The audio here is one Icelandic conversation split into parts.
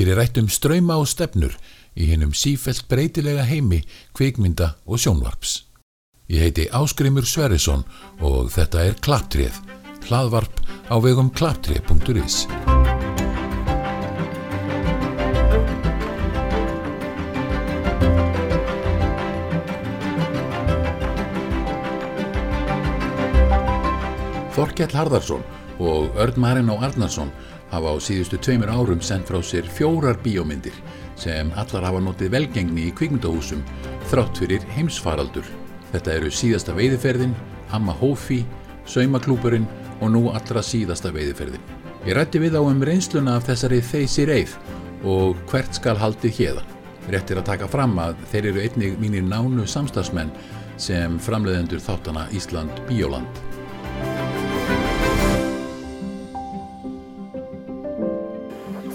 Hér er rætt um ströyma og stefnur í hennum sífelt breytilega heimi, kvikmynda og sjónvarps. Ég heiti Áskrimur Sverrisson og þetta er Klaptrið, hlaðvarp á vegum klaptrið.is. Þorkjell Harðarsson og Örn Marino Arnarsson hafa á síðustu tveimur árum sendt frá sér fjórar bíómyndir sem allar hafa notið velgengni í kvikmyndahúsum þrátt fyrir heimsfaraldur. Þetta eru síðasta veiðiferðin, Amma Hófi, Saumaklúburinn og nú allra síðasta veiðiferðin. Ég rætti við á um reynsluna af þessari þeysi reið og hvert skal haldið hérðan. Rétt er að taka fram að þeir eru einnig mínir nánu samstagsmenn sem framleiðendur þáttana Ísland Bíóland.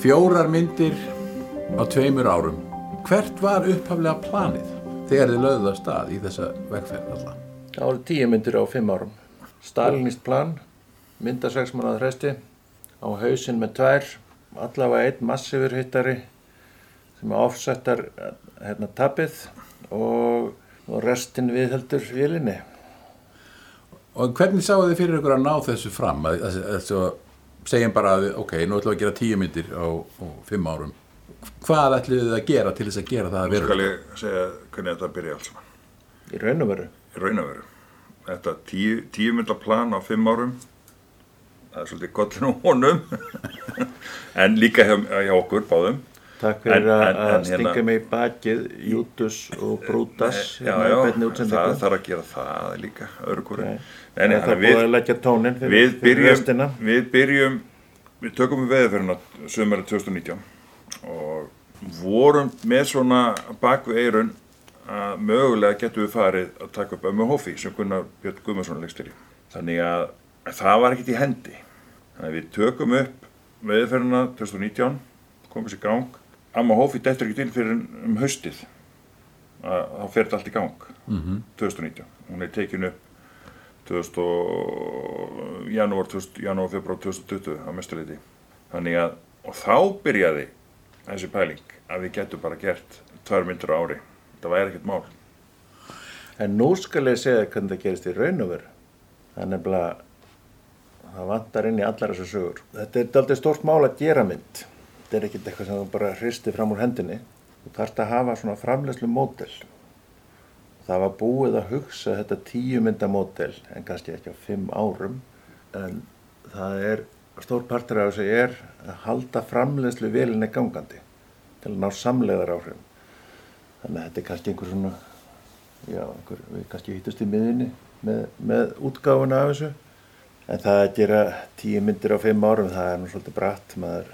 Fjórar myndir á tveimur árum. Hvert var upphaflega planið þegar þið lögðuð af stað í þessa vegferð alltaf? Það voru tíu myndir á fimm árum. Stalinist plan, mynda sex mánuða hresti, á hausinn með tvær, allavega einn massífur hittari sem offsettar hérna tapið og, og restin viðheldur vilinni. Og hvernig sáu þið fyrir ykkur að ná þessu fram? Þessu, segjum bara að ok, nú ætlum við að gera tíu myndir á, á fimm árum. Hvað ætlum við að gera til þess að gera það að Nú vera? skal ég segja hvernig þetta byrja alls saman. Í raun og veru. Í raun og veru. Þetta tíu, tíu mynda plan á fimm árum, það er svolítið gollin á honum, en líka hjá, hjá okkur báðum. Takk fyrir En- að en- að en stinga hérna- mig í bakið, Jútus og Brútas Já, hérna í já, beinni það þarf að gera það líka. Nei. Nei, nei, það búið að leggja tónin fyrir, við, fyrir byrjum, restina. við byrjum, við tökum við veðurferðina sömari 2019 og vorum með svona bakvið eirun að mögulega getum við farið að taka upp ömmu hófi sem Gunnar Björn Guðmundsson leikstýri. Þannig að það var ekkert í hendi. Þannig að við tökum upp veðurferðina 2019, komum sér í gang. Amma hófi dettur ekki til fyrir um haustið. Að- Þá fer þetta allt í gang, 2019. Hún er tekin upp 2000 og janúar, 2000, janúar, februar 2020 á mestuleiti. Þannig að, og þá byrjaði þessi pæling að við getum bara gert tvær myndir á ári. Það væri ekkert mál. En nú skal ég segja hvernig það gerist í raun og veru. Það er nefnilega, það vantar inn í allar þessar sögur. Þetta er aldrei stórt mál að gera mynd. Þetta er ekkert eitthvað sem þú bara hristi fram úr hendinni. Þú þarfst að hafa svona framlegslu mótel. Það var búið að hugsa þetta tíu mynda mótel, en kannski ekki á fimm árum. En það er, stór partur af þessu er að halda framlegslu velinni gangandi til að ná samlegar áhrifum. Þannig að þetta er kannski einhver svona já, einhver, við kannski hittust í miðinni með, með útgáfuna af þessu en það að gera tíu myndir á fimm árum það er nú svolítið bratt maður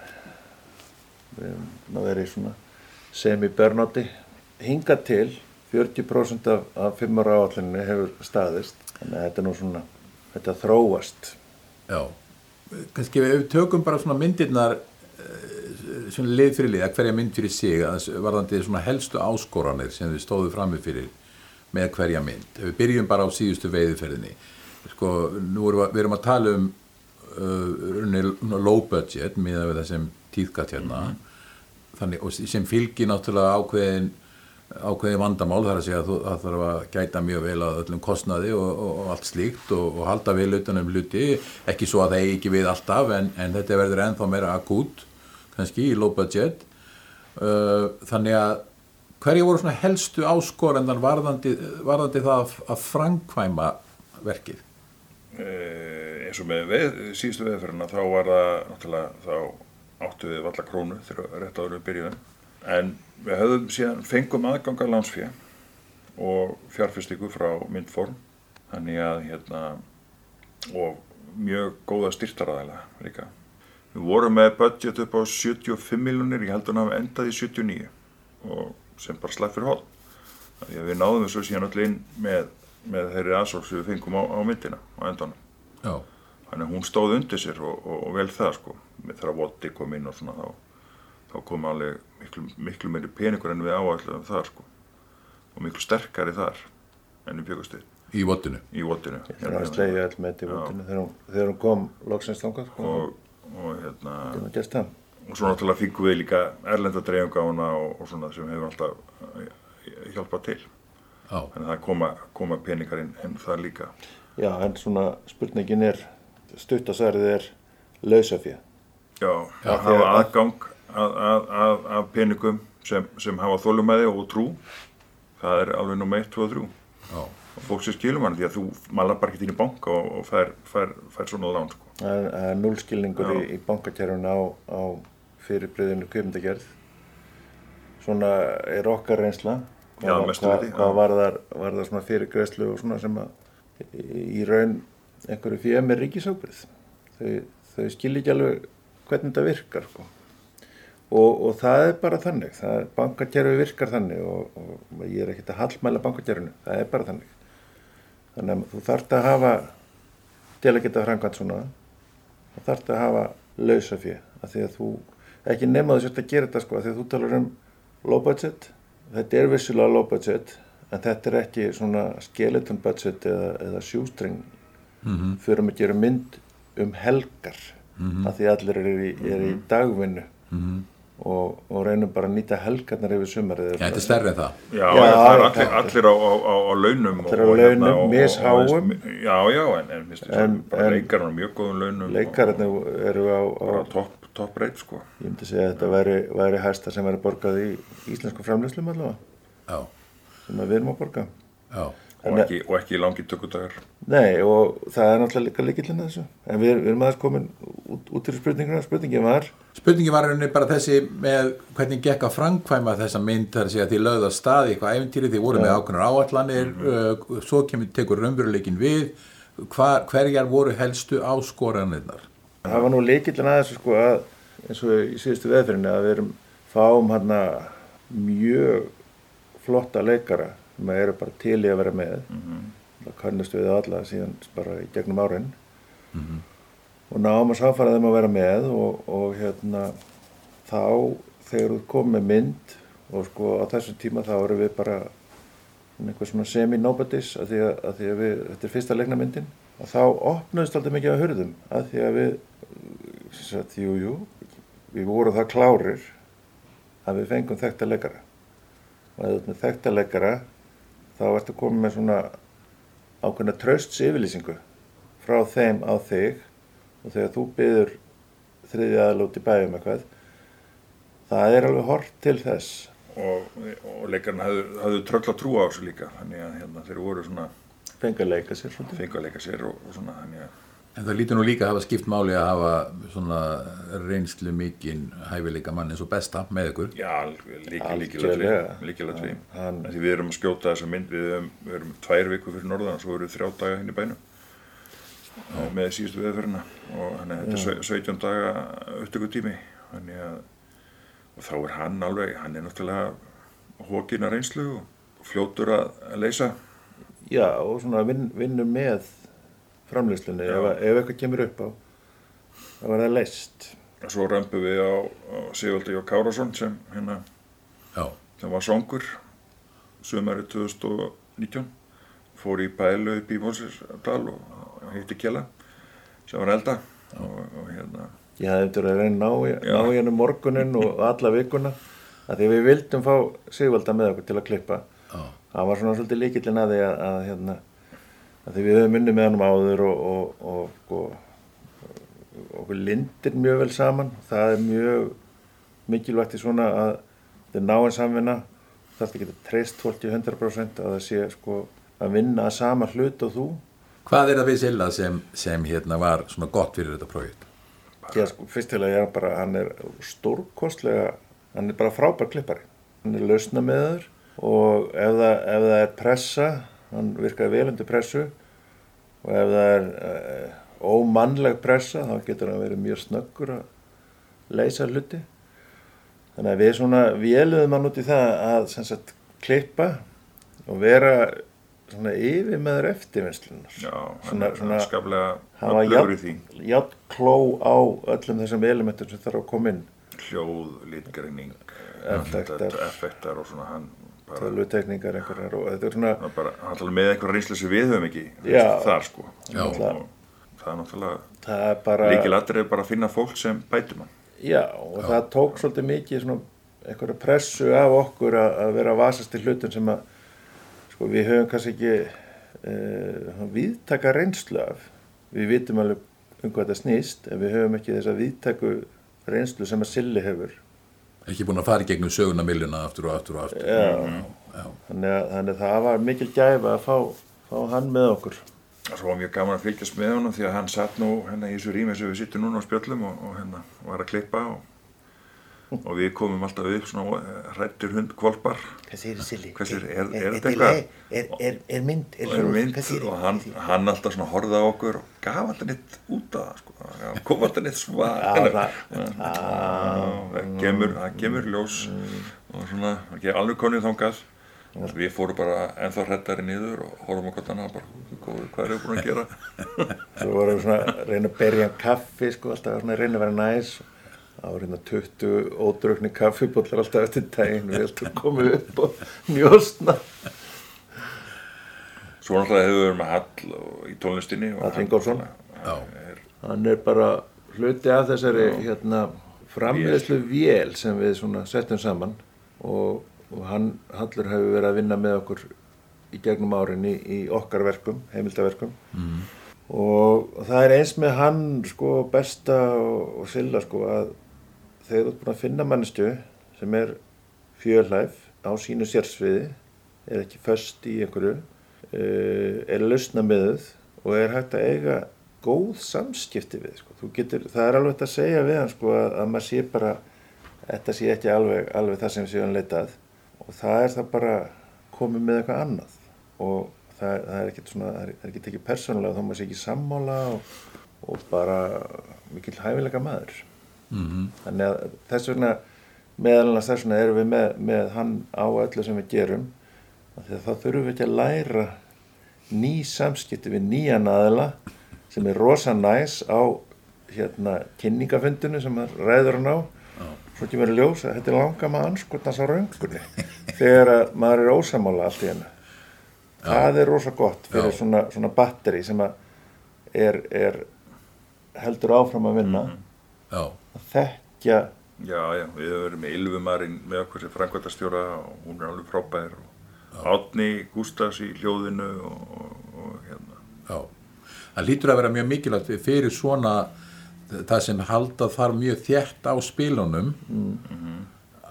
við erum að vera í svona semi-börnátti hinga til 40% af, af fimm ára áallinni hefur staðist þannig að þetta er nú svona þetta þróast Já, kannski við tökum bara svona myndirnar eh, svona lið fyrir lið, að hverja mynd fyrir sig varðandi svona helstu áskoranir sem við stóðum frammi fyrir með hverja mynd. Við byrjum bara á síðustu veiðferðinni. Sko, nú erum við, við erum að tala um uh, low budget við það sem tíðgat hérna. Þannig, og sem fylgir náttúrulega ákveðin ákveðin vandamál þar að segja að þú að þarf að gæta mjög vel að öllum kostnaði og, og, og allt slíkt og, og halda vel utanum hluti, ekki svo að það eigi ekki við alltaf en, en þetta verður ennþá meira akút kannski í low budget. Uh, þannig að hverju voru svona helstu áskorendan varðandi, varðandi það að, að framkvæma verkið? Eh, eins og með veð, síðustu veðferðina þá var það náttúrulega þá áttu við valla krónu þegar rétt áður við byrjuðum. En við höfðum síðan fengum aðgang að lánsfjö og fjárfestingu frá myndform þannig að hérna og mjög góða styrtaræðilega líka. Við vorum með budget upp á 75 miljonir ég held að hann hafa endað í 79 og sem bara slapp fyrir hól því að við náðum þessu síðan öll inn með, með þeirri aðsók sem við fengum á, á myndina á endanum. Já, Þannig að hún stóð undir sér og, og, og vel það sko. Með þegar Votti kom inn og svona þá, þá kom alveg miklu, miklu meiri peningur en við áalluðum þar sko. Og miklu sterkari þar en við byggust við í vottinu í Vottinu. það var slegið öll með þetta í Já. útinu þegar, hún- þegar hún kom loksins þangað sko. Og, og hérna, það var gert það og svo náttúrulega fengum við líka erlenda dreifingána og, og svona sem hefur alltaf eh, hjálpað til Já, þannig að það koma, koma peningar inn, inn það líka Já, en svona spurningin er, stuttasærið er lausafið. já, Já, að hafa aðgang að, að, að, að peningum sem, sem hafa þólumæði og trú það er alveg nummer 1, 2 og 3 já, og fólk sem skilur mann því að þú malar bara ekki inn í banka og, og fær, fær, fær svona lán sko. Það er, núlskilningur í, Já. í bankakerfinu á, á fyrirbreyðinu kveimdagerð. Svona er okkar reynsla. Já, að mestu hvað, leyti, hvað já. varðar, varðar svona fyrirgreðslu og svona sem að í raun einhverju fyrir með ríkisábyrð. Þau, þau skilja ekki alveg hvernig þetta virkar. Sko. Og, og það er bara þannig. Það er, bankakerfi virkar þannig og, og ég er ekkert að hallmæla bankakerfinu. Það er bara þannig. Þannig að þú þarft að hafa til að geta framkvæmt svona þá þarf þetta að hafa lausa fyrir að því að þú, ekki nema þú sért að gera þetta sko, að því að þú talar um low budget, þetta er vissulega low budget en þetta er ekki svona skeleton budget eða, eða shoestring Mhm. fyrir að gera mynd um helgar að því allir eru í, er í dagvinnu Mhm. og, og reynum bara að nýta helgarnar yfir sumarið Já, þetta er stærri en það. Já, Já, það er allir, allir á, á, á, á launum Allir á og- og launum, misháum. Já, já, en, en, en, En- bara en- leikar á mjög góðum launum leikararnir eru á, bara topp top rate sko ég myndi segja að þetta væri, væri hæsta sem væri borgað í íslensku framleyslum allavega Já, sem við erum að borga já, og ekki, og ekki langi tökudagar Nei, og það er náttúrulega líka líkillin að þessu. En við, við erum aðeins komin út, út fyrir spurninguna. Spurningin var, Spurningi var rauninni bara þessi með hvernig gekk að framkvæma þessa mynd þar segja að þið lögðu að staði eitthvað æfintýri, þið voru með ákveðnar áallanir, uh, svo kemur tekur raunveruleikin við, hvar, hverjar voru helstu áskoranirnar? það var nú líkillin að þessu sko að, eins og í síðustu veðfyrinni, að við erum fáum hérna mjög flotta leikara sem eru bara til í að vera með. Það kannast við alla síðan bara í gegnum árin. Og náum að sáfara þeim að vera með og, og hérna þá þegar þú komið með mynd og sko á þessum tíma þá erum við bara semi-nobodies að því að, að því að við, þetta er fyrsta leiknamyndin og þá opnaðist alltaf mikið að hurðum að því að við sagt, jú, jú, við vorum það klárir að við fengum þekkta leikara og þú ert með þekkta leikara þá ertu komið með svona ákveðna trösts yfirlýsingu frá þeim á þig. Og þegar þú byður þriði aðlút í bæjum eitthvað það er alveg hort til þess. Og, og leikarna hafðu, tröll að trúa á þessu líka. Þannig að hérna, þeir voru svona fengi að leika sér svolítið. Fengu að leika sér og, og svona þannig að En það lítur nú líka að hafa skipt máli að hafa svona reynslu mikinn hæfileika mann eins og besta með ykkur. Já, líki, Algjörlega. líkilatri. Hann- Því við erum að skjóta þessa mynd, við erum, við erum tvær viku fyrir norðan og svo erum við þrjá daga hinn í bænum Já. með síðustu veðferðina og þannig að þetta er sau- 17 daga upptöku tími þannig að og þá er hann alveg, hann er náttúrulega hókin að reynslu og fljótur að, að leysa Já, og svona vin, vinnur með framleyslunni ef, ef eitthvað kemur upp á þá er það leist og svo römpum við á, á Sigvaldi og Kárásson sem hérna Já, sem var songur sumari 2019 fór í pælu upp í Mósesdal og hitti Kjela sem var elda. Og, og hérna Ég hafði eftir að reyna ná, í- hennu morgunin og alla vikuna að því við vildum fá Sigvalda með okkur til að klippa. Já, það var svona svolítið líkillin að því að, að, hérna, því við höfum unni með hann áður og, og, og, og okkur lindir mjög vel saman það er mjög mikilvægt í svona að þetta er náinn samvinna þarf ekki að treyst fólki 100% að það sé sko að vinna að sama hlut og þú Hvað er það við Silla sem, sem hérna var svona gott fyrir þetta prójekt? Já, sko, fyrst til að ég er bara, hann er stórkostlega, hann er bara frábær klippari. Hann er lausna með þur og ef það, ef það er pressa, hann virkaði vel undir pressu og ef það er uh, ómannleg pressa þá getur hann verið mjög snöggur að leysa hluti. Þannig að við svona véluðum hann út í það að sagt, klippa og vera svona yfir með þér eftirvinnslunar. já, hann er svona- skaplega hann var jafn kló á öllum þessum elementum sem þarf að koma inn hljóð, litgreining effektar og svona hann bara, tölutekningar einhverjar og þetta er svona hann bara hann talar með einhver reynslu sem við höfum ekki Já. þar sko. Já. og, og það er náttúrulega það er bara er bara að finna fólk sem bætum hann Já, og það tók svolítið mikið svona einhverja pressu af okkur að, að vera að vasast í hlutum sem að sko við höfum kannski ekki uh, viðtaka reynslu af. Við vitum alveg um hvað þetta snýst en við höfum ekki þessa viðtaku reynslu sem að Silli hefur Ekki búin að fara í gegnum söguna miljuna aftur og aftur og aftur. Já, Já. þannig að, þannig að það var mikil gæfa að fá, fá hann með okkur Svo var mjög gaman að fylgjast með honum því að hann satt nú hérna í þessu rými sem við sittum núna á spjöllum og, og hérna var að klippa og, og við komum alltaf upp svona hrættir hund kvolpar Hvað Silli? Hvað segirðu? Er- er þetta eitthvað? Er, er, er mynd? og er mynd og hann, hann alltaf svona horfði á okkur og gaf alltaf neitt út það sko. Kom alltaf neitt svar Já, það- það það kemur ljós og svona, ekki alveg konið þangað og við fórum bara ennþá hrættari niður og horfum annað bara, góður, hvað er við búin að gera Svo vorum við svona að reyna að berja kaffi sko, alltaf að reyna að vera næs Það var hérna 20 ódraugni kaffibóllar alltaf eftir daginn við alltaf komið upp og njóstna svo náttúrulega hefur við verið með Hall og, í tónlistinni og Hall er, Hann er bara hluti af þessari hérna, framleiðslu vél. sem við svona settum saman og, og hann, Hallur hefur verið að vinna með okkur í gegnum árin í, í okkar verkum, heimildaverkum mm. og, og það er eins með hann sko besta og, og Silla sko að þegar þú ert búin að finna mannestu sem er fjölhæf á sínu sérsviði er ekki föst í einhverju uh, er lausna miðuð og er hægt að eiga góð samskipti við sko. Getur, það er alveg hægt að segja við hann sko, að, að maður sé bara þetta sé ekki alveg, alveg það sem sé hann leitað og það er það bara komið með eitthvað annað og það, það er ekkert svona, það er, er ekki persónulega þá maður sé ekki sammála og, og bara mikill hæfilega maður Mm þannig að þess vegna meðal annars þess vegna erum við með, með hann á öllu sem við gerum þá þurfum við ekki að læra ný samskipti við nýjan aðila sem er rosa næs á hérna kynningafundinu sem ræður hann á. Svo ekki verið ljós að þetta er langa maður anskotnast á röngunni þegar að maður er ósamála allt í hennu það er rosa gott fyrir Já. svona, svona batteri sem að er, er heldur áfram að vinna Já. að þekkja já, já, við höfum verið með Ylfumarinn með okkur sem framkvæmtastjóra og hún er alveg frábær og Átni Gústafs í hljóðinu og, og, og hérna. Já, það lítur að vera mjög mikilvægt fyrir svona það sem halda þar mjög þjætt á spilunum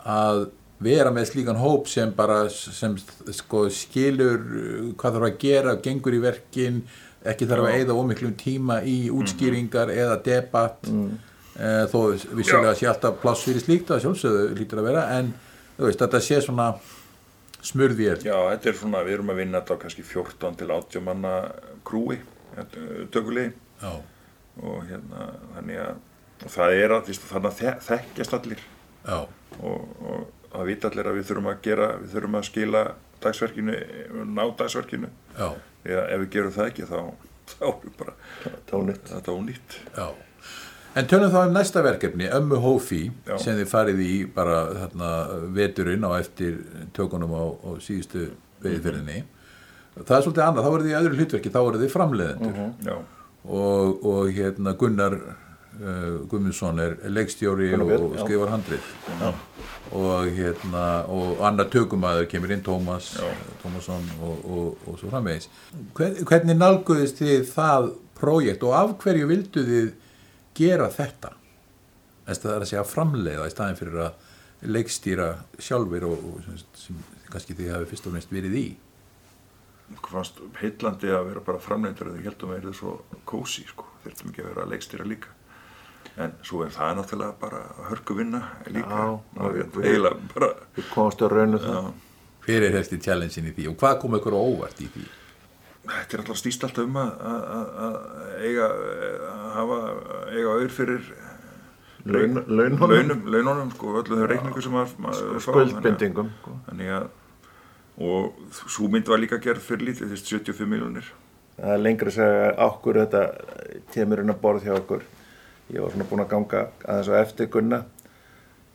að vera með slíkan hóp sem bara sem sko skilur uh, hvað þarf að gera, gengur í verkin ekki þarf að eyða ómiklum tíma í útskýringar eða debatt mm. Þó vissulega sé alltaf pláss fyrir slíkt að sjálfsögðu lítur að vera en þú veist, þetta sé svona smurðvél Já, þetta er svona, við erum að vinna þetta á kannski 14 til 80 manna krúi, tökulegi Já, og hérna, þannig að það er að, þannig að þe- þekkjast allir. Já, og, og það vita allir að við þurfum að gera, við þurfum að skila dagsverkinu, ná dagsverkinu. Já, að ef við gerum það ekki þá, þá er við bara tónit þetta ónýtt. já En tölum þá um næsta verkefni, Ömmu Hófi Já. sem þið farið í bara þarna, veturinn á eftir tökunum á, á síðustu veiðferðinni það er svolítið annað, þá voruð þið í öðru hlutverki þá voruð þið framleiðendur. Já, og, og hérna Gunnar uh, Guðmundsson er leikstjóri Gunnar og, skrifar handrið og hérna og annar tökumæður kemur inn Tómas Já. Tómasson og, og, og svo framvegis. Hvern, hvernig nálguðist þið það prójekt og af hverju vildu þið gera þetta? Að það er að segja framleiða í staðin fyrir að leikstýra sjálfur og, og sem, sem kannski þið hafi fyrst og næst verið í? Hvað fannst heillandi að vera bara framleitur þegar heldum að það er svo kósi sko, þurftum ekki að vera að leikstýra líka. En svo er það náttúrulega bara hörku vinna líka við- við eiginlega bara við komumst á raunu það. Já, hver er helst í challenge-in í því og hvað kom ykkur á óvart í því þetta er alltaf stýst alltaf um að, að, að- að eiga að hafa, eiga auður fyrir Laun- laununum. launum, laununum sko, öllu þau reikningu sem maður maður fá, skuldbindingum sko. þannig að og svo mynd var líka gerð fyrir lítið, veist 75 miljonir það er lengri að segja okkur þetta kemur inn að borð hjá okkur ég var svona búin að ganga aðeins á eftir gunna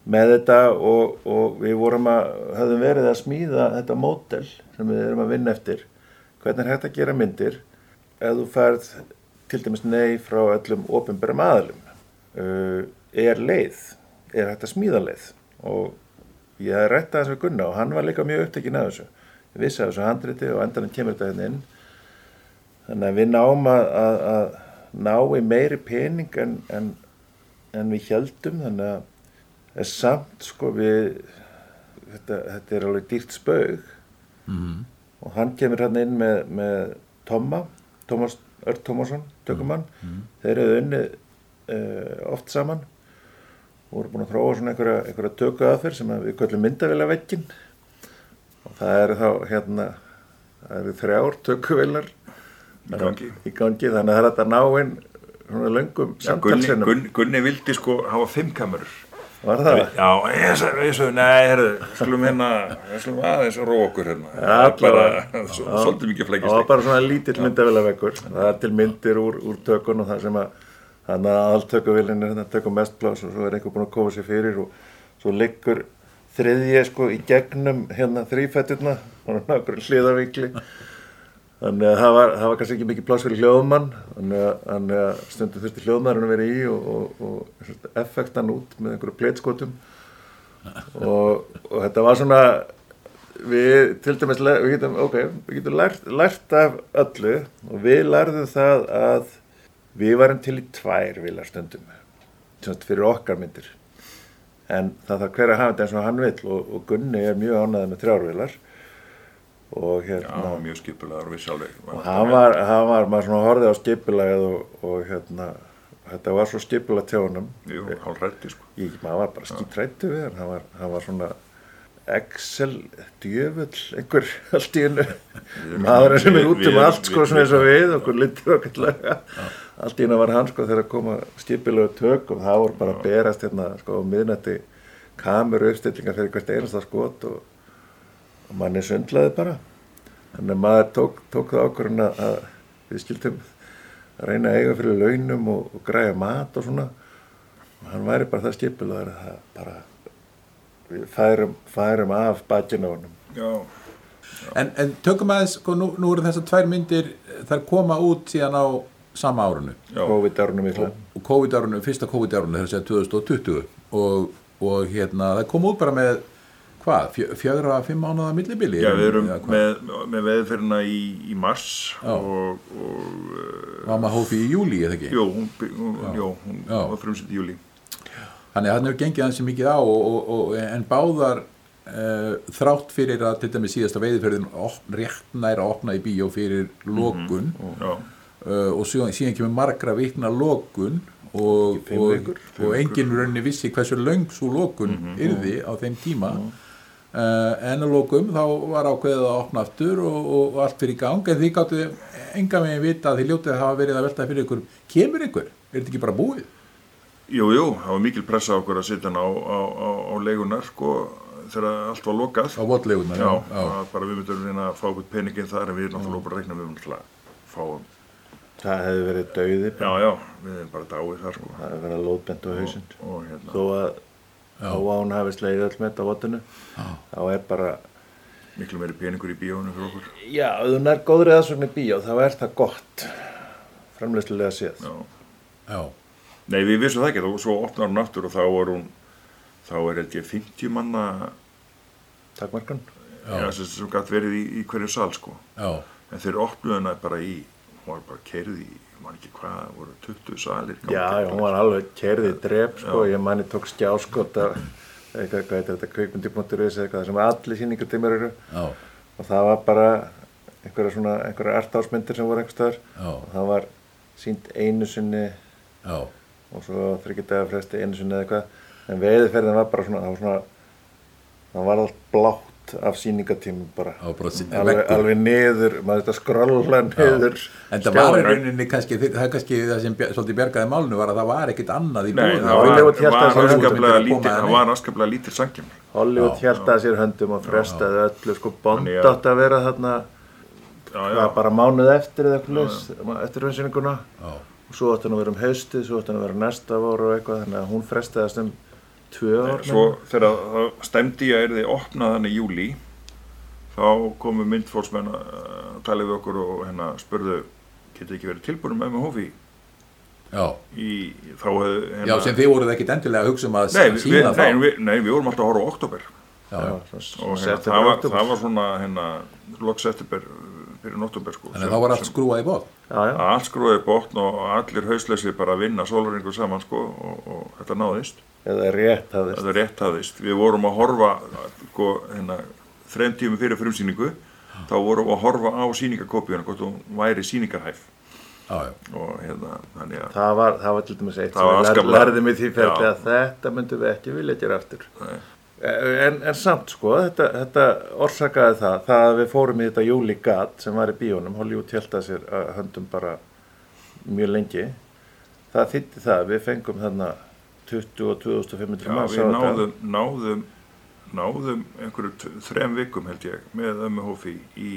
með þetta og, og við vorum að höfðum verið að smíða þetta mótel sem við erum að vinna eftir hvernig er hægt að gera myndir ef þú færð til dæmis nei frá öllum opinberum aðalum uh, er leið? Er hægt að smíða leið? Og ég hef rætt aðeins við Gunna og hann var líka mjög upptekinn af þessu. Ég vissi af þessu handriti og endanum kemur þetta hérna inn. Þannig að við náum að, að, að ná í meiri pening en, en, en við heldum þannig að er samt sko við þetta, þetta er alveg dýrt spaug. Mhm. Og hann kemur hann inn með, með Tomma Tómas Örd Tómasson, tökumann. Þeir eru unnið uh, oft saman. Og voru búin að þróa svona einhverja, einhverja töku aðferð sem að við köllum myndavila veggin og það eru þá hérna það eru þrjár tökuvilar í gangi. í gangi. Þannig að það er hægt að ná inn svona löngum Gunni, samtalsinnum Gunni, Gunni vildi sko hafa fimm kamerur. Var það? Já, ég sagði, nei, herru, skulum hérna, skulum aðeins róa okkur hérna. Það er bara, svolítið mikið það var flækist. bara svona lítill myndavélagveggur það er til myndir úr, úr tökun og það sem að þannig að allt tökuvillinni hérna tökum mest pláss og svo er einhver búin að koma sér fyrir og svo liggur þriðji sko í gegnum hérna þrýfætturna og nákvæm hliðavíkli þannig að það var, það var kannski ekki mikið pláss fyrir hljóðmann þannig að, stundum þurfti hljóðmannurinn að vera í og, og, og, effektan út með einhverju pleitskotum og, og þetta var svona við til dæmis við getum, okay, við getum lært, lært af öllu og við lærðum það að við varum til í tvær vilar stundum semst fyrir okkar myndir. En það þarf hver að hafa þetta eins og hann vill og, og Gunni er mjög ánæðið með þrjárvilar og Já, hérna mjög skipulegar og við sjálfur. og hann var, hann var maður svona horfið á skipulagið og, og hérna þetta var svo skipulagt hjá honum. Jú, hálf rætti, sko. ég, maður var bara skítrættu við hann. Hann var, hann var svona Excel djöfull einhver allt í hennu maðurinn sem er út um allt sko svona eins og við okkur litur okkurlega allt í hennu var hann sko þegar að koma skipilegu tök og það voru bara að berast hérna sko á miðnætti kameru uppstillingar fyrir hvert einasta skot og, og manni sundlaði bara. Þannig að maður tók, tók það ákvörðun að að við skildum að reyna að eiga fyrir launum og, og græja mat og svona. Og hann væri bara það skipilegar að það bara við færum, færum af bakinu á honum. Já, En, en tökum aðeins, sko, nú, nú eru þessar tvær myndir, þær koma út síðan á sama árunu. já, COVID-árunum mikla. Og COVID-árunu, fyrsta COVID-árunu, þess að 2020. Og, og hérna, það kom út bara með, hvað, fjö, fjögra, fimm mánuða millibili? já, við erum með, með veðferðina í, í mars Já. og, og Mamma hófi í júli, eða ekki? jú, hún, jú, hún Já. var frumsitt í júli. Þannig að hann hefur gengið hans mikið á og, og, og, en báðar uh, þrátt fyrir að til dæmis síðasta veiðferðin opn, rétt nær að opna í bíó fyrir lokun Já, uh, og síðan, síðan kemur margra vikna lokun og, enginn rauninni vissi hversu löng svo lokun yrði á þeim tíma uh, en að lokum þá var ákveðið að opna aftur og, og, og allt fyrir í gang en því gáttu enga megin vita að því ljótið að hafa verið að velta fyrir ykkur kemur ykkur, er þetta ekki bara búið? jú, jú, það var mikil pressa á okkur að sitja á, á, á, á leigunar, sko, þegar allt var lokað. á votlegunar Já, já, bara við myndum reyna að fá okkur peningin þar en við náttúrulega bara reikna við náttúrulega fáum. það hefði verið dauði Já, já, við erum bara dáið þar sko. það hefði verið að lóðbent á hausinn Og hérna, þó að Já. þó að hún hafi slegið öll með þetta á votinu þá er bara miklu meiri peningur í bíónu fyrir okkur. já, ef þú nær góður eða svona í bíó þá er það gott framleyslulega séð Já. já. Nei, við vissum það ekki, og svo opnar hún aftur og þá er hún, þá er held ég 50 manna, takmarkan já, sem, sem gætt verið í, í hverju sal sko. já. En þeir opnuðu hana bara í, hún var bara keirð í, man ekki hvað, voru 20 salir. já, já, hún var alveg kerðið drep sko, ég manni tók skjáskot af eitthvað, hvað heitir þetta, kveikmyndi.is eitthvað sem allir sýningartímar eru já. og það var bara einhverja svona, einhverja artásmyndir sem voru einhver staðar Já. og það var sínt einu sinni já. og svo þryggja dagar fresti einu sinni eða eitthvað en veiðferðin var bara svona það var svona það var allt blátt af sýningatímum bara. Bara alveg, alveg niður maður þetta skrolla niður. En það var rauninni kannski, það er kannski það sem svolítið bjargaði málnu var að það var ekkit annað í Nei, búinu. það var, afskaplega lítil sangjum. Hollywood að sér höndum og frestaði öllu sko Bond átt að vera þarna. Já, já, hvað, bara mánuð eftir eða eitthvað leys eftir hundsyninguna Já. og svo átti hann að vera um haustið svo átti hann að vera næsta voru og eitthvað þannig að hún frestaðist um tvö ár Svo þegar það stemdi ég að er þið opnað hann í júli þá komu myndfólksmenn að tala við okkur og hérna spurðu getur ekki verið tilbúin með með hófi Já, í, þá hefðu hérna, já sem þið voruð ekkit endilega að hugsa um að nei, sína þá. nei, nei, við vorum alltaf að horfa á oktober Já, Já, og hérna, það, var, það var svona hérna, loks eftir fyrir nóttumber sko, Þannig að þá var allt skrúað í bótt Já, já, allt skrúið botn og allir hausleysi bara að vinna sólringu saman sko og, og þetta náðist eða rétt hafðist. þetta rétt hafðist við vorum að horfa sko, hérna, þreim tími fyrir frumsýningu þá vorum við að horfa á sýningakopjuna hvort hún væri sýningarhæf Já, já, og hérna þannig að Það var, það var til dæmis eitt sem við afskaplega- lærðum í því ferli Já. að þetta myndum við ekki vilja gera aftur. Nei. En, en samt sko, þetta, þetta orsakaði það, það að við fórum í þetta Júli Gat sem var í bíónum, Hollywood held að sér að höndum bara mjög lengi. Það þýtti það, að við fengum þarna 22.500 já, manns við náðum, náðum náðum einhverju þrem vikum held ég með ömmu hófi í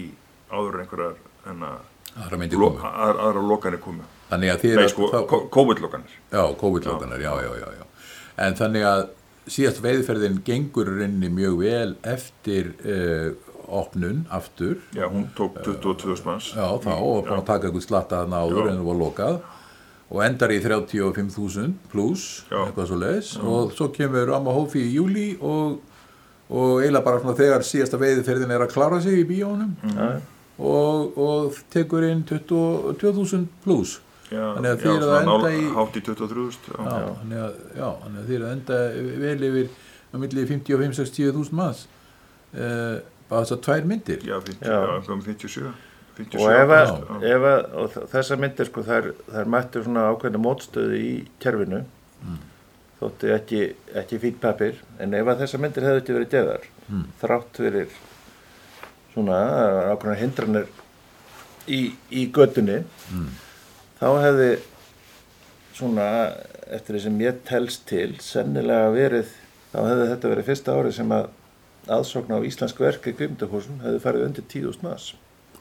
áður en einhverjar hérna, aðra myndi komu. að, aðra lokanir komu. Þannig að þið nei eru- sko, þá- COVID-lokanir. Já, COVID-lókanar, já, já, já, já. En þannig að síðast veiðferðin gengur rinni mjög vel eftir uh, opnun aftur. já, hún tók 22.000 manns. Já, þá og búin að taka eitthvað slatta þarna áður Já. en það var lokað og endar í 35.000 pluss, eitthvað svo leis og svo kemur Amma Hófi í júli og, og eiginlega bara svona þegar síðasta veiðferðin er að klára sig í bíónum Já, og, og tekur inn 22.000 pluss. Þannig að eruð að enda í- hátt í 23.000 já. Já, þannig að, að þeir að enda vel yfir á milli 55-60.000 manns. Uh, bara þessar tvær myndir. Já, 50, Já. já, einhverjum 57 57 og ef, að, já. ef að, og þ- þessar myndir sko, þær, þær mættu svona ákveðna mótstöðu í kerfinu. Þótti ekki, ekki fín papir en ef að þessar myndir hefðu ekki verið geðar þrátt fyrir svona ákveðna hindranir í, í göttunni þá hefði svona eftir því sem ég telst til sennilega verið þá hefði þetta verið fyrsta árið sem að aðsókn á íslensk verk í kvimdahúsum hefði farið undir 10.000 maður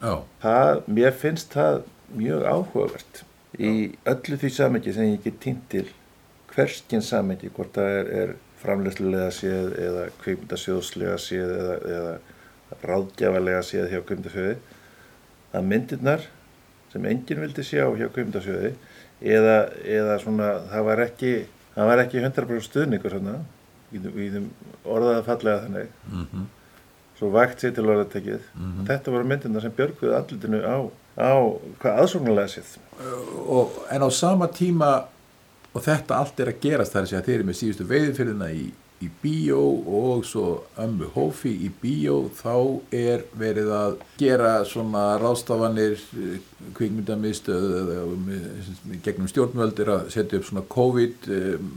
það, mér finnst það mjög áhugavert í öllu því samengi sem ég get týnt til hverskinn samengi, hvort það er, er framlegslulega séð eða kveimdasjóðslega séð eða, eða ráðgjafalega séð hjá kveimdasjóði að myndirnar sem enginn vildi sjá hjá kveimdasjóði eða, eða svona það var ekki, það var ekki 100% stuðningur svona, þeim orðaða fallega þannig svo vægt sér til orðatekið. Þetta voru myndirna sem björguðu andlutinu á, á hvað aðsóknulega séð og, en á sama tíma og þetta allt er að gerast þar að þeir eru með síðustu veiðfyrðina í, í bíó og svo ömmu hófi í bíó þá er verið að gera svona rástafanir kvikmyndamistöð eða með- gegnum stjórnvöld er að setja upp svona COVID um,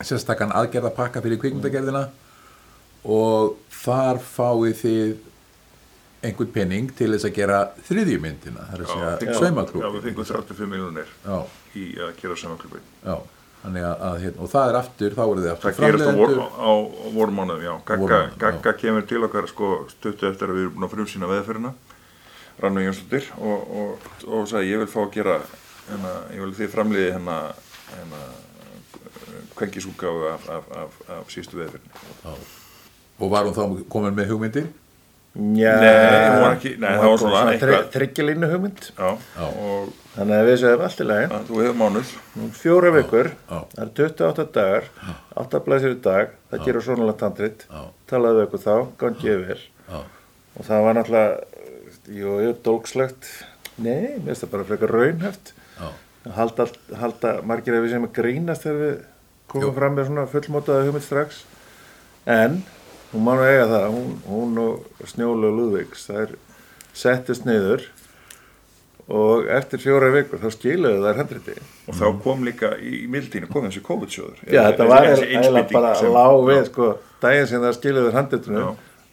sérstakann aðgerðapakka fyrir kvikmyndagerðina og þar fáið þið einhvern penning til þess að gera þriðjumyndina, það er að segja já, saumaklúb já, við fengum 35 miljonir Já, í að gera samanklubbi já, þannig að, að hérna, og það er aftur, þá eru þið aftur það gerist á, vor, á, vormánuðum, já. Gagga, já. Gagga kemur til okkar sko stuttu eftir að við erum búin að frumsýna veðferðina Rannu Jónsdóttir og, og, og sagði ég vil fá að gera hérna, ég vil þið framliði hérna, hérna kvenkisúkáfu af, af, af, af sístu veðferðinni og var hún þá komin með hugmyndir Já, Nei, hún var ekki- nei, það var svona eitthvað- þryggjulínu hugmynd. Já, Já. og þannig að við séum allt í lagi. Að, þú hefur mánuð. Fjóra vikur, það er 28 dagar. 8 blæsir í dag, það gerur svona tandrit, Já. talaðu við ykkur þá. Gangi ég vel. Já, og það var náttúrulega jú, jú, dólkslegt nei, mér finnst það bara frekar raunhæft. Já, halda, halda margir ef við sem að grínast þegar við komum Jú. fram með svona fullmótaða hugmynd strax. En hún má nú eiga það hún, hún og Snjólu og Lúðvíks það er settist niður og eftir fjóra vikur þá skiluðu þær handriti. Og þá kom líka í mildínu kom þessi COVID-sjóður. Já þetta var eiginlega bara lág við sko, daginn sem það skiluðu handritinu. Já.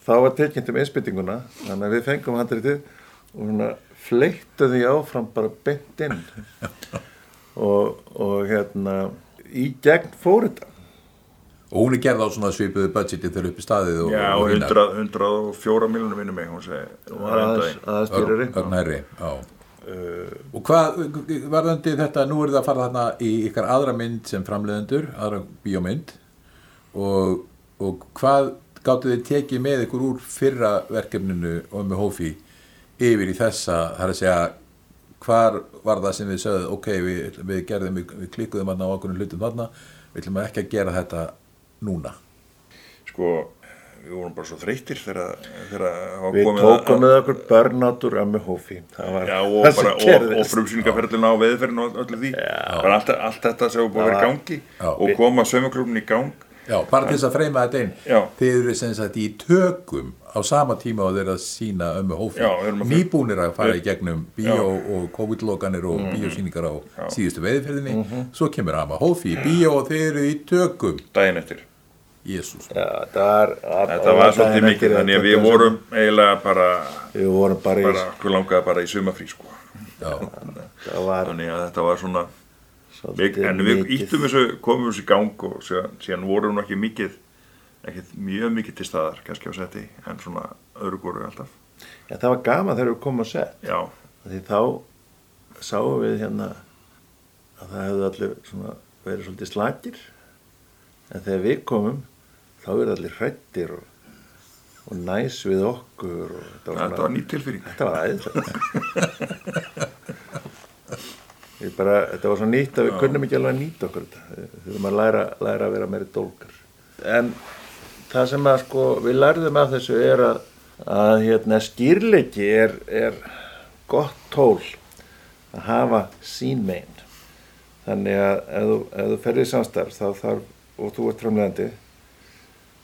þá var tilkynnt um einspytinguna þannig að við fengum handritið og svona fleittu því áfram bara beint inn. Og, og hérna í gegn fór þetta og hún er gerð á svona svipuðu budgeti þegar upp í staðið og, já, og og hinar. 100, 104 miljonum minnum mig hún segi hærri, já. og hvað, varðandi þetta, nú er það að fara þarna í ykkar aðra mynd sem framleiðendur, aðra bíómynd og, og hvað gáttu þið tekið með ykkur úr fyrra verkefninu og með hófi yfir í þessa, það er að segja hvar var það sem við sögðum ok, við, við gerðum, við, við klikkuðum þarna á okkur hlutum þarna, við ætlum ekki að gera þetta núna? Sko, við vorum bara svo þreytir þegar, hafa Við tókum með okkur burnout úr ömmu hófi. Já, og, bara, og, og frumsýningaferðina og veðferðina og öllu því. Allt, allt þetta sem var búið að vera í gangi Já. og koma sömuklubin í gang Já, bara til þess að freyma þetta inn. Já. Þið eru sem sagt í tökum á sama tíma og þeir að sína ömmu hófi Já, við erum að- Nýbúnir að fara í gegnum bíó Já. Og COVID-lokanir og bíósýningar á síðustu veiðferðinni Svo kemur amma hófi í bíó og þeir eru í tökum. Daginn eftir. Jésús Já, þetta var... þetta var svolítið mikið, þannig að við vorum eiginlega bara, Við vorum bara í... bara okkur langaði bara í sumafrí sko. Já, Það var þannig að þetta var svona svolítið en við mikið. íttum þessu, komum þessu í gang og síðan, síðan vorum nú ekki mikið ekki mjög mikið til staðar kannski á seti, en svona öðru góru alltaf Já, það var gaman þegar við komum að set. já, Því þá sáum við hérna að það hefði allir svona verið svolítið slagir. En þegar við komum, þá verið allir hrættir og, og næs við okkur. Og þetta var, þetta var nýtt tilfýring Þetta var æðislega. Bara, þetta var svo nýtt að við kunnum ekki alveg að nýta okkur þetta. Við þurfum að læra, læra að vera meiri dólkar. En það sem að sko, við lærðum af þessu er að, að hérna, skýrleiki er, er gott tól að hafa sín megin. Þannig að ef þú, ef þú ferðir í samstarf þá þarf, og þú ert framlegandi,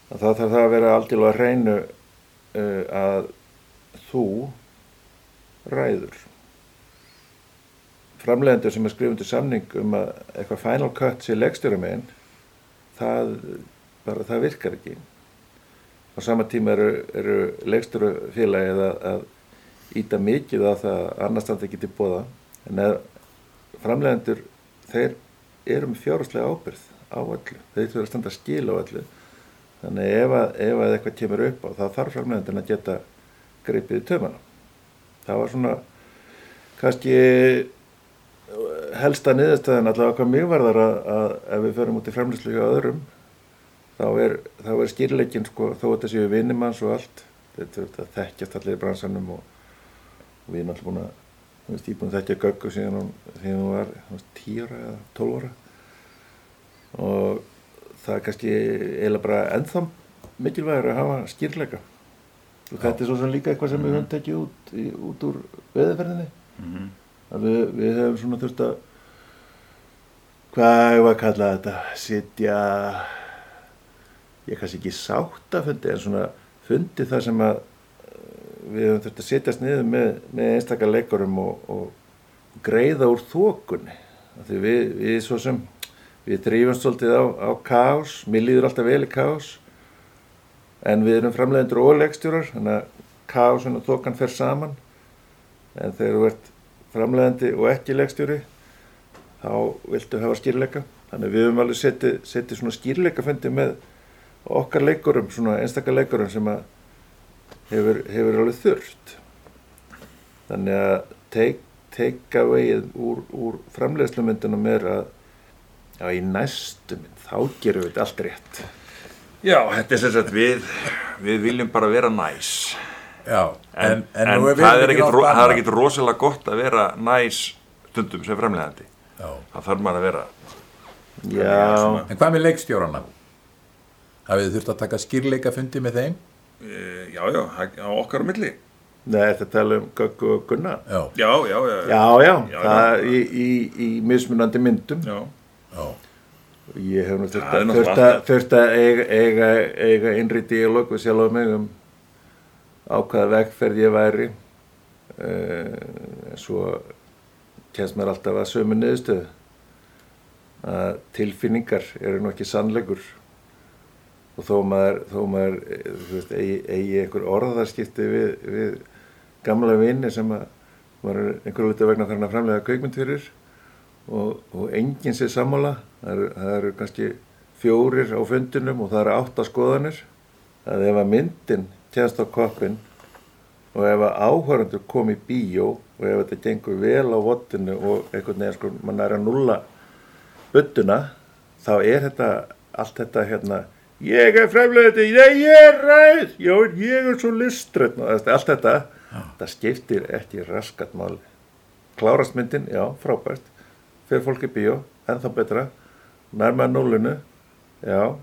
að þá þarf það að vera aldrei að reynu uh, að þú ræður framlegendur sem er skrifundu samning um að eitthvað final cut sé leggstjóra megin það, það virkar ekki. Á sama tíma eru, eru leggstjóra félagið að, að íta mikið á það að annars standi ekki til bóða en að framlegendur þeir eru með fjárháslega ábyrð á öllu, þeir þurfa að standa skil á öllu. Þannig að ef, að, ef að eitthvað kemur upp á þá þarf framlegandinn að geta greipið í tömana það var svona kannski helsta niðurstaðan allavega hvað mjög varðar að, að ef við förum út í framlýslu hjá öðrum þá er, er skýrleikin sko, þó að þetta séu vinnimanns og allt þetta, þetta þekkjast allir í bransanum og, og við erum allir búin að þú veist, ég er búin að þekkja göggu síðan hún, hún var þú veist, 10 ára eða 12 ára. Og það er kannski eiginlega bara ennþá mikilvægur að hafa skýrleika. Og þetta er svo sem líka eitthvað sem við höfum tekið út, í, út úr veðurferðinni. Mhm. að við, við hefum svona þurft að hvað var að kalla þetta? Sitja ég kannski ekki sáttafundi en svona fundi þar sem að eh, við hefum þurft að sitjast niður með, með einstakar leikurum og, og greiða úr þokunni. Af því við, við svo sem við þrýfumst svolítið á, á kaos mér líður alltaf vel í kaos en við erum framleiðendur og leikstjórar þannig að kaosun og þokan fer saman. En þegar þú ert framleiðandi og ekki leikstjóri þá viltu hafa skýrleika. Þannig við höfum alveg setið, setið svona skýrleikafundi með okkar leikurum svona einstakar leikurum sem að hefur, hefur alveg þurft. Þannig að take, take away úr, úr framleiðslumyndunum er að já, í næstu mynd þá gerum við allt rétt. Já, þetta er sagt við við viljum bara vera næs já en, en, nú er það er er ekkit rosalega gott að vera næs stundum sem framlegandi Já. það þarf maður að vera já, En hvað með leikstjórana? Hafið þið þurft að taka skýrleikafundi með þeim? e, já, já, á okkar á milli Nei, þetta tala um Göggu og Gunnar Já, já, já, já, Já, já, Já, það já. í, í, í mismunandi myndum já. já, Ég hef nú þurft að, eiga, eiga, eiga innri díalóg við sjálf mig um á hvaða vegferð ég væri. Uh, svo kemst mér alltaf að sömu niðurstöðu að tilfinningar eru nú ekki sannleikur. Og þó maður, þó maður eh, veist, eigi, eigi einhver orðarskipti við, við gamla vini sem að maður er einhverju luta vegna þarna framlega kveikmynd fyrir og, og enginn sé sammála. Það það eru kannski fjórir á fundinum og það eru átta skoðanir. Að ef að myndin kemst á koppin og ef að áhörundur kom í bíó og ef þetta gengur vel á vottinu og einhvern veginn sko mann er að nulla budduna þá er þetta allt þetta hérna ég er fremlegandi, nei ég er ræð já ég er svo listrætt allt þetta, það skiptir ekki raskat máli. Klárast myndin, já, frábært. Fyrir fólk í bíó, ennþá betra. Nærma núlinu já.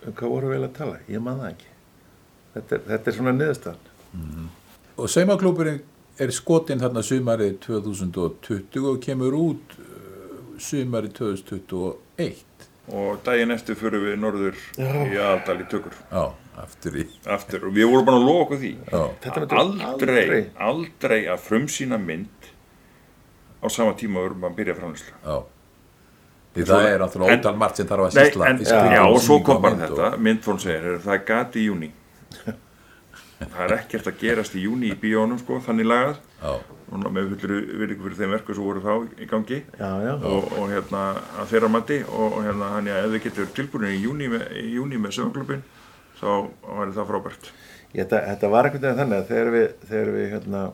Um hvað voru við að tala, ég man það ekki þetta er, þetta er svona niðurstaðan Og saumaklúburinn er skotinn þarna sumarið 2020 og kemur út uh, sumarið 2021. og daginn eftir fyrir við norður í aðaldal í tökur Já, aftur í. aftur og við vorum bara að lofa okkur því Já, aldrei, aldrei. aldrei að frumsýna mynd á sama tíma og við að byrja framlýslu já. Því það er náttúrulega En- ótal margt sem þarf að sýsla. já, og svo kom bara þetta myndfón segir, er, það er gati í júni það er ekkert að gerast í júni í bíónum sko, þannig lagað. Já, og með fullur virðingu fyrir þeim verku sem voru þá í gangi. Já, já, og, og hérna að þeirra mati og, og hérna hann ef þið getur tilbúin í júni með, með sögumklubin þá væri það frábært. Ég, þetta, þetta var einhvern veginn þannig að þegar við, þegar við hérna,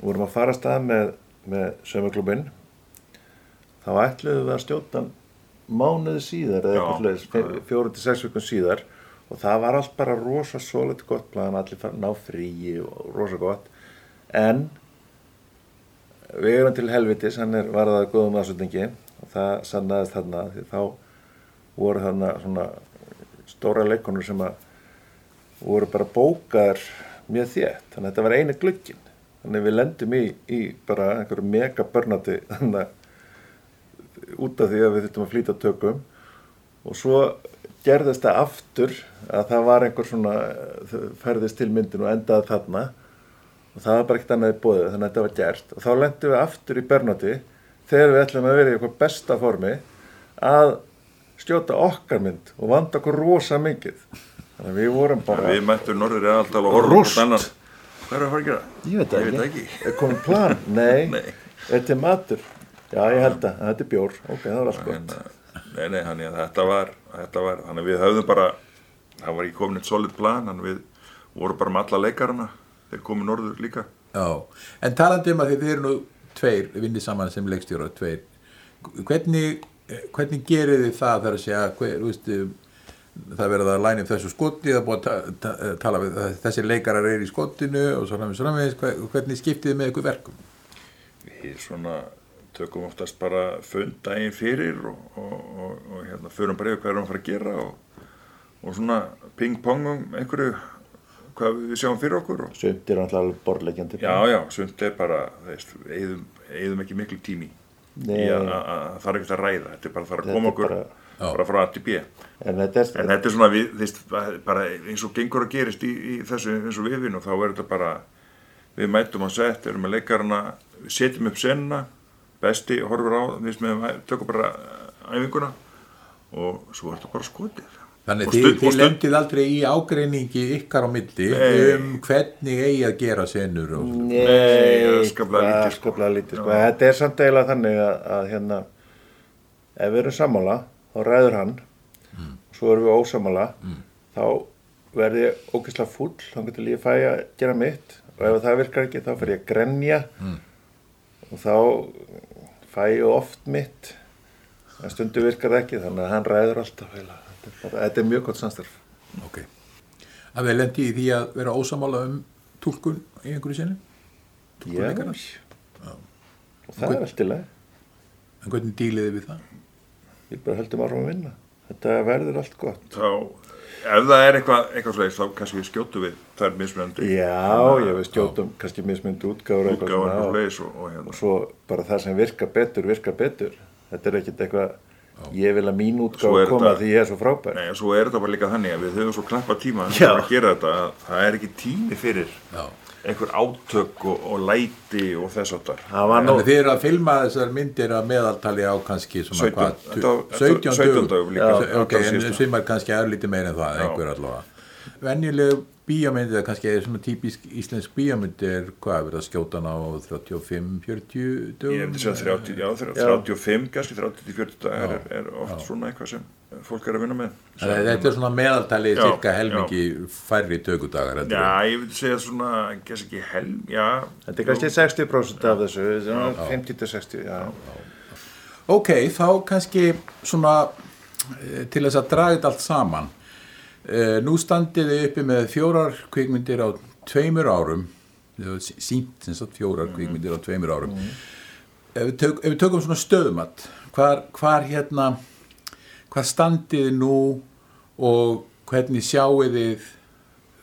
vorum að fara að stað með, með sömuklubin þá ætluðum við að stjóta mánuði síðar eða eitthvað fjóru til sex vikun síðar og það var allt bara rosa svolítið gott plan, allir að ná fríi og rosa gott. En við erum til helvitis, hann er varðað góðum aðsöndingi og það sannaðist þarna því þá voru þarna svona stóra leikonur sem að voru bara bókaðar mjög þétt, þannig að þetta var eini glukkin þannig að við lendum í, í bara einhverju mega börnati þannig að út af því að við þurftum að flýta tökum. Og svo gerðist það aftur að það var einhver svona ferðist til myndin og endaði þarna og það var bara ekkert annað í bóðið þannig að þetta var gert og þá lendum við aftur í börnati þegar við ætlum að vera í eitthvað besta formi að skjóta okkar mynd og vanda okkur rosa mikið þannig að við vorum bara við mættum norður í aðaldal og horfum hvað er að fara að gera? Ég veit það Ég veit ekki. ekki. Er komið plan? Nei. Nei. Er þetta matur? Já, ég held að. Þetta er bjór. Ok, það var allt gott. Nei, nei, hann, þetta, var, þetta var þannig að við höfðum bara það var ekki komin eitt solid plan þannig að við vorum bara með alla leikarana þeir komið norður líka já. En talandi um að þið eru nú tveir, vinnið saman sem leikstjóra, tveir. Hvernig, hvernig gerir þið það þar að segja, hver, þú veist, um, það verður að upp þessu skoti, það búið að ta ta tala við, þessi leikarar er í skotinu og svo framvegis, svo framvegis, hver- hvernig skiptið þið með ykkur verkum? við svona tökum oftast bara fund daginn fyrir og, og, og, og hérna förum bara yfir hvað erum að fara að gera og, og svona ping-pongum einhverju hvað við sjáum fyrir okkur og, Sumt er alltaf alveg borðleikjandi. já, já, sumt er bara þeist, eigðum, eigðum ekki miklu tími Nei. í að að- að það er ekkert að ræða þetta er bara að fara að Þetta koma okkur bara- bara, frá A til B En þetta er, En þetta er svona, við, þeist, bara eins og gengur að gerist í, í þessu eins og við vinn og þá er þetta bara, við mætum á sett, erum með leikarana, við setjum upp senuna, besti, horfur á, við með, tökum bara æfinguna og svo er þetta bara skotið. Þannig Og þið, og þið stund- lendið aldrei í ágreiningi ykkar á milli Nei. um hvernig eigi að gera senur og Nei, öskaplega lítið, sko. Skaplega lítið, sko. Þetta er samt eiginlega þannig að, að hérna, ef við erum sammála, þá ræður hann, svo erum við ósammála, þá verði ég ógeðslega fúll, þá getur ég fæ að gera mitt og ef það virkar ekki, þá fer ég að grenja og þá fæ ég oft mitt, en stundu virkar það ekki, þannig að hann ræður alltaf eiginlega. Þetta er, bara, þetta er mjög gott samstarf. ok. Að þið lendi í því að vera ósamála um túlkun í einhverju senu? Já, leikarana? og það er allt í lagi. En hvernig díliði við það? Við bara höldum áfram að vinna. Þetta verður allt gott. Þá, ef það er eitthvað, eitthvað slegist, þá kannski við skjótu við þær mismunandi Já, ég veist stjótum kannski mismyndi útgáður svona og og, slegis og, og hérna. og svo bara það sem virkar betur, virkar betur. Þetta er ekkit eitthvað, ég vil að mín útgáð er koma þetta- því ég er svo frábær. Nei, svo er þetta bara líka þannig að við höfum svo knappa tíma að gera þetta að það er ekki tími fyrir Já. einhver átök og, og læti og þess áttar. Það Þannig þið eru að filma þessar myndir að meðaltali á kannski svona 17 hvað, tu- þetta var- 17 17 dögum. dögum líka. Já, Já, ok, þetta var en síðasta. svimar kannski er lítið meira en það, einhver allavega. Venjuleg bíómyndið, kannski er svona típisk íslensk bíómynd er hvað, verið að skjóta hana á 35-40 dögum? Ég hef þess að 30, já, þrjá- Já. 35 kannski, 30-40 dagar er, er oft svona eitthvað sem fólk er að vinna með. Þannig að Þetta er svona meðaltali Já, cirka helmingi færri tökudagar Já, ég vil segja svona, kannski ekki helm, já. þetta er kannski 60% af þessu, svona 50-60, já. Ok, þá kannski svona eh, til þess að draga þetta allt saman nú standið þið uppi með fjórar kvikmyndir á tveimur árum. Sínt sem sagt fjórar kvikmyndir á tveimur árum. Ef, við tök, ef við tökum svona stöðumat hvar, hvar hérna hvar standið þið nú og hvernig sjáið þið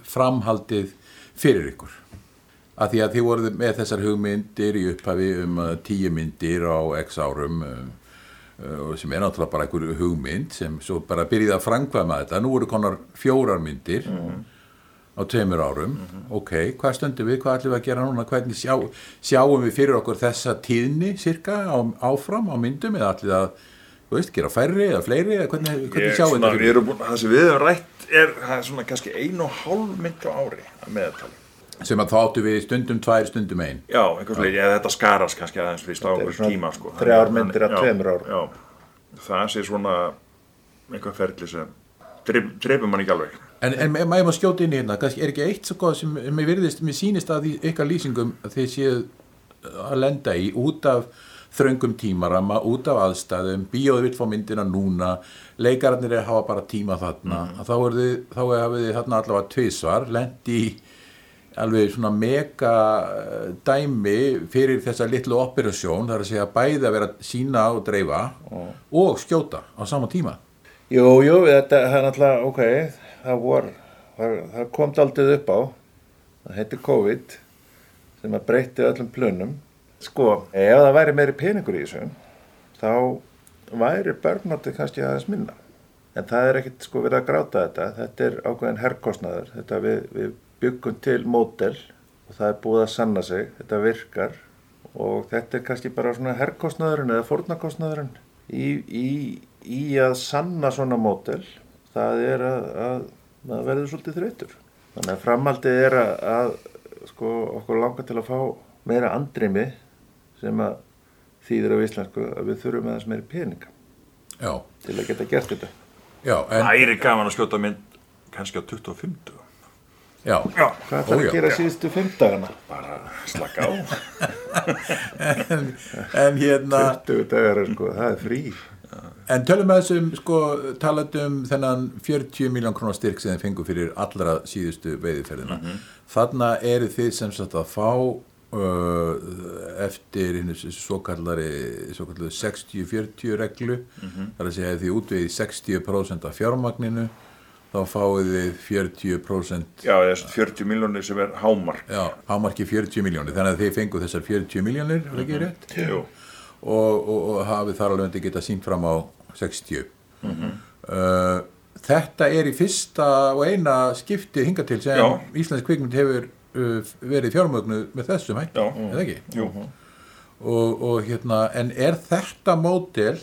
framhaldið fyrir ykkur? Að því að þið voruð með þessar hugmyndir í upphafi um uh, tíu myndir á x árum um, sem er náttúrulega bara einhver hugmynd sem svo bara byrjið að framkvæma þetta. Nú voru konar fjórar myndir á tveimur árum. Ok, hvað stöndum við, hvað ætlum við að gera núna? Hvernig sjá, sjáum við fyrir okkur þessa tíðni cirka á, áfram á myndum? Eða ætlum við að veist, gera færri eða fleiri? Eða hvernig, hvernig sjáum við búin, það sem við hefum rætt er, er svona kannski einu og hálf mynd á ári að meðtali. Sem að þá áttu við stundum tvær, stundum ein Já, einhvers veginn, eða þetta skarast kannski aðeins fyrst á Þetta einhvers svona tíma, sko. þrjár myndir já, tveimur árum. Já, það sé svona einhver ferli sem drif- drepur mann ekki alveg. En, en maður maður skjóta inn í hérna, kannski er ekki eitt svo góð sem mér virðist, mér sýnist að því ykkar lýsingum að þið séu að lenda í út af þröngum tímarama, út af aðstæðum, bíóðu vill fá myndina núna, leikararnir er að hafa bara tíma þarna, að þá, er þið, þá hafið þið þarna allavega tvisvar, lendi í alveg svona mega eh, dæmi fyrir þessa litlu operasjón, það er að segja bæði að vera sína og dreifa og skjóta á sama tíma. Jú, jú, þetta er náttúrulega, ok, það vor, það, það kom daldið upp á, það heitir COVID, sem að breytti öllum plönum. Sko, ef það væri meiri peningur í þessu, þá væri börnótið kannski aðeins minna. En það er ekkit sko verið að gráta þetta, þetta er ákveðin herrkostnaður, þetta við, við byggum til mótel og það er búið að sanna sig, þetta virkar og þetta er kannski bara svona herrkostnaðurinn eða fórnarkostnaðurinn í, í, í að sanna svona mótel, það er að, að það verður svolítið þreytur. Þannig að framhaldið er að, að sko okkur langar til að fá meira andrimi sem að þýðir á íslensku að við þurfum aðeins meiri peninga Já, til að geta gert þetta. já, en, Æri gaman að skjóta mynd kannski á 25. já, Já, Hvað Ó, þarf já. að gera síðustu fimm dagana? bara slaka á. en, en hérna 20 dagar er sko, það er frí. en tölum með þessum sko talandum þennan 40 miljón krónar styrk sem þið fengu fyrir allra síðustu veiðiferðina þarna eru þið sem sagt að fá uh, eftir hinn svo kallari svo kallari 60-40 reglu þar að segja að þið útvegið 60% af fjármagninu þá fáið þið 40% Já, þessi 40 miljónir sem er hámark. já, ámarki 40 miljónir þannig að þið fengu þessar 40 miljónir það ekki rétt? Og, og, og hafið þar alveg geta sínt fram á 60 uh, þetta er í fyrsta og eina skipti hinga til sem Já. Íslands kvikmynd hefur uh, verið fjármögnu með þessum er það ekki? Jú. Og, og hérna, en er þetta mótel,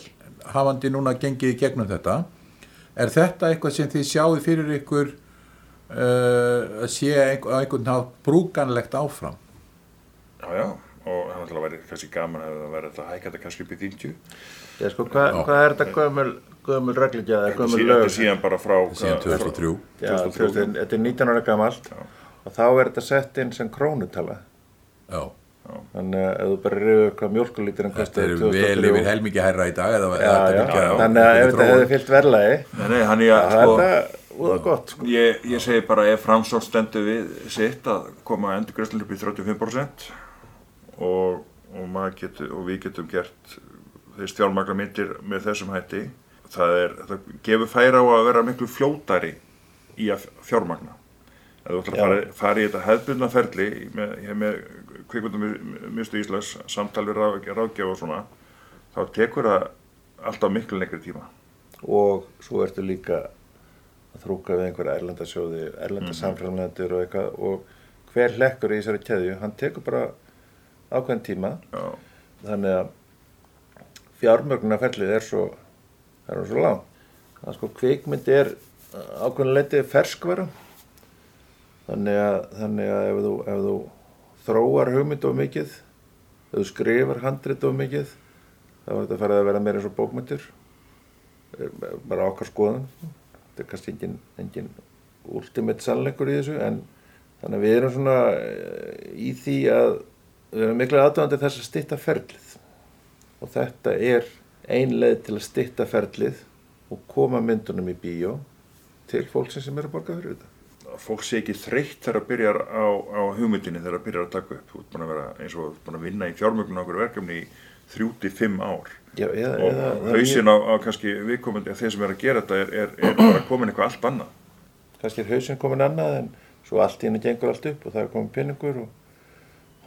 hafandi núna gengið í gegnum þetta, er þetta eitthvað sem þið sjáðu fyrir ykkur uh, að sé einhver, á einhvern nátt brúkanlegt áfram? Já, já. Og það náttúrulega væri kannski gaman að væri þetta að hækka þetta kannski upp í 50. Ég sko, hvað, Já. hvað er þetta gömul, gömul reglingjaði, Þetta gömul sé- lög? þetta er síðan bara frá... Síðan hvað- 2003. Já, 2003. þetta er- þetta er 19 ára gamalt Já. og þá er þetta sett inn sem krónutala. Já, Þannig að ef þú bara rifur hvað mjölkulíturinn þetta kostaði er 2003. vel yfir helmingi hærra í dag þetta þannig að ef þetta hefði fyllt ég það að, er sko, þetta úða gott, sko. ég, ég segi bara ef framsótt stendur við sitt að koma endurgræslu upp í 35% og, og, getur, og við getum gert þeir stjálmagla myndir með þessum hætti það, er, það gefur færa á að vera miklu fljótari í að fjármagna. Ef þú ætlar að fara, í þetta hefðbundna ferli með, með kvikmyndum mistu Íslands, samtal við ráð, ráðgjafa og svona þá tekur það alltaf miklu lengri tíma. Og svo ertu líka að þrúka við einhverja erlendasjóði, erlenda samfélaglendur og eitthvað. Og hver hlekkur í þessari keðju, hann tekur bara ákveðin tíma. Já, þannig að fjármögnarferlið er svo er svo langt. Það er sko kvikmynd er ákveðin leiti ferskvara. Þannig að, þannig að ef, þú, ef þú þróar hugmynd of mikið þú skrifar handrit of mikið þá er þetta farið að vera meira eins og bókmyndir Er bara okkar skoðun. Þetta er kannski engin, engin ultimate sannleikur í þessu en þannig að við erum svona eh, í því að við erum miklu aðdöðandi þess að stytta ferlið. Og þetta er ein leið til að stytta ferlið og koma myndunum í bíó til fólksins sem er að borga fyrir þetta. Að fólk sé ekki þreytt þegar það byrjar á, á hugmyndinni þegar það byrjar að taka upp. Þú ert búin að vera eins og búin að vinna í fjármögnum okkur verkefni í þrjú til fimm ár. Já, eða, Og er hausinn á, á kannski viðkomandi, þeir sem er að gera þetta er, er, er bara komin eitthvað allt annað. kannski er hausinn komin annað en svo allt í henni gengur allt upp og það er komin peningur og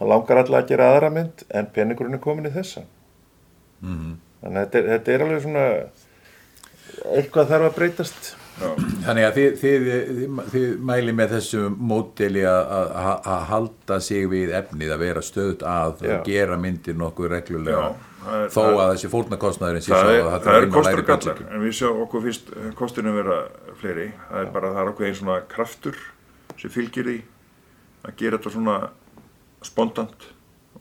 hann langar alltaf að gera aðra mynd en peningurinn er komin í þessa Mhm. þannig að þetta er, þetta er alveg svona eitthvað þarf að breytast Já, Þannig að þið, þið, þið, þið mæli með þessu móteli að, að, að halda sig við efnið, að vera stöðt að og gera myndir nokkuð reglulega. Já, það þó það- að þessi fórnarkostnaðurinn sé það svo er, að þetta það er kostur og gallar, en við sjá okkur fyrst kostinu vera fleiri. Það er bara, það er okkur einn svona kraftur sem fylgir því að gera þetta svona spontant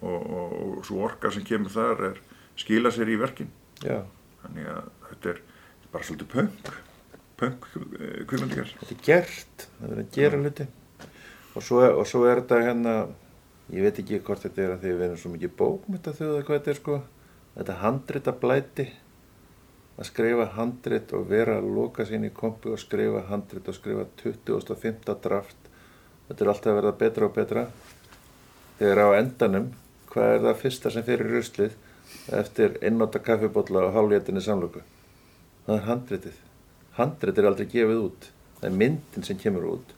og, og, og svo orka sem kemur þar er skila sér í verkin. já, Þannig að þetta er bara svolítið punk, punk kvimundingar. þetta er gert það verður að gera hluti. Og svo, og svo er þetta hérna ég veit ekki hvort þetta er að því við erum svo mikið bókmynda þjóða hvað þetta er sko. Þetta handrit að blæti að skrifa handrit og vera að loka sín í kompu og skrifa handrit og skrifa 2005. draft. Þetta er alltaf að verða betra og betra. Þegar á endanum hvað er það fyrsta sem fyrir ruslið eftir einnóta kaffibólla og hálflétinni samlöku það er handritið handrit er aldrei gefið út. Það er myndin sem kemur út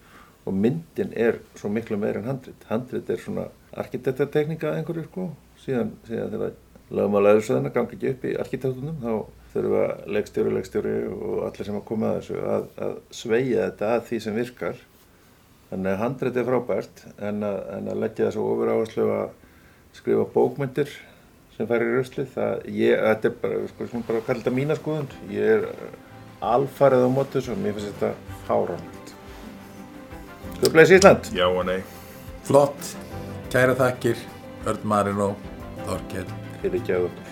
og myndin er svo miklu meir en handrit. Handrit er svona arkitektateknika að einhverju sko. Síðan, síðan þegar lögmálaðursöðina gangi ekki upp í arkitektunum þá þurfa leikstjóri, leikstjóri og allir sem að koma að þessu að, að sveia þetta að því sem virkar. Þannig að handrit er frábært en að, en að leggja þessu ofur áherslu að skrifa bókmyndir sem fær í ruslið það, ég, þetta er bara, sko, bara að kalla þetta mína skoðun. Ég er alfarið á móti þessu og mér finnst þetta Þú bleið Ísland. Já og nei. Flott, kæra þakkir Örn Marino, Þorkell. Fyrir gjáðu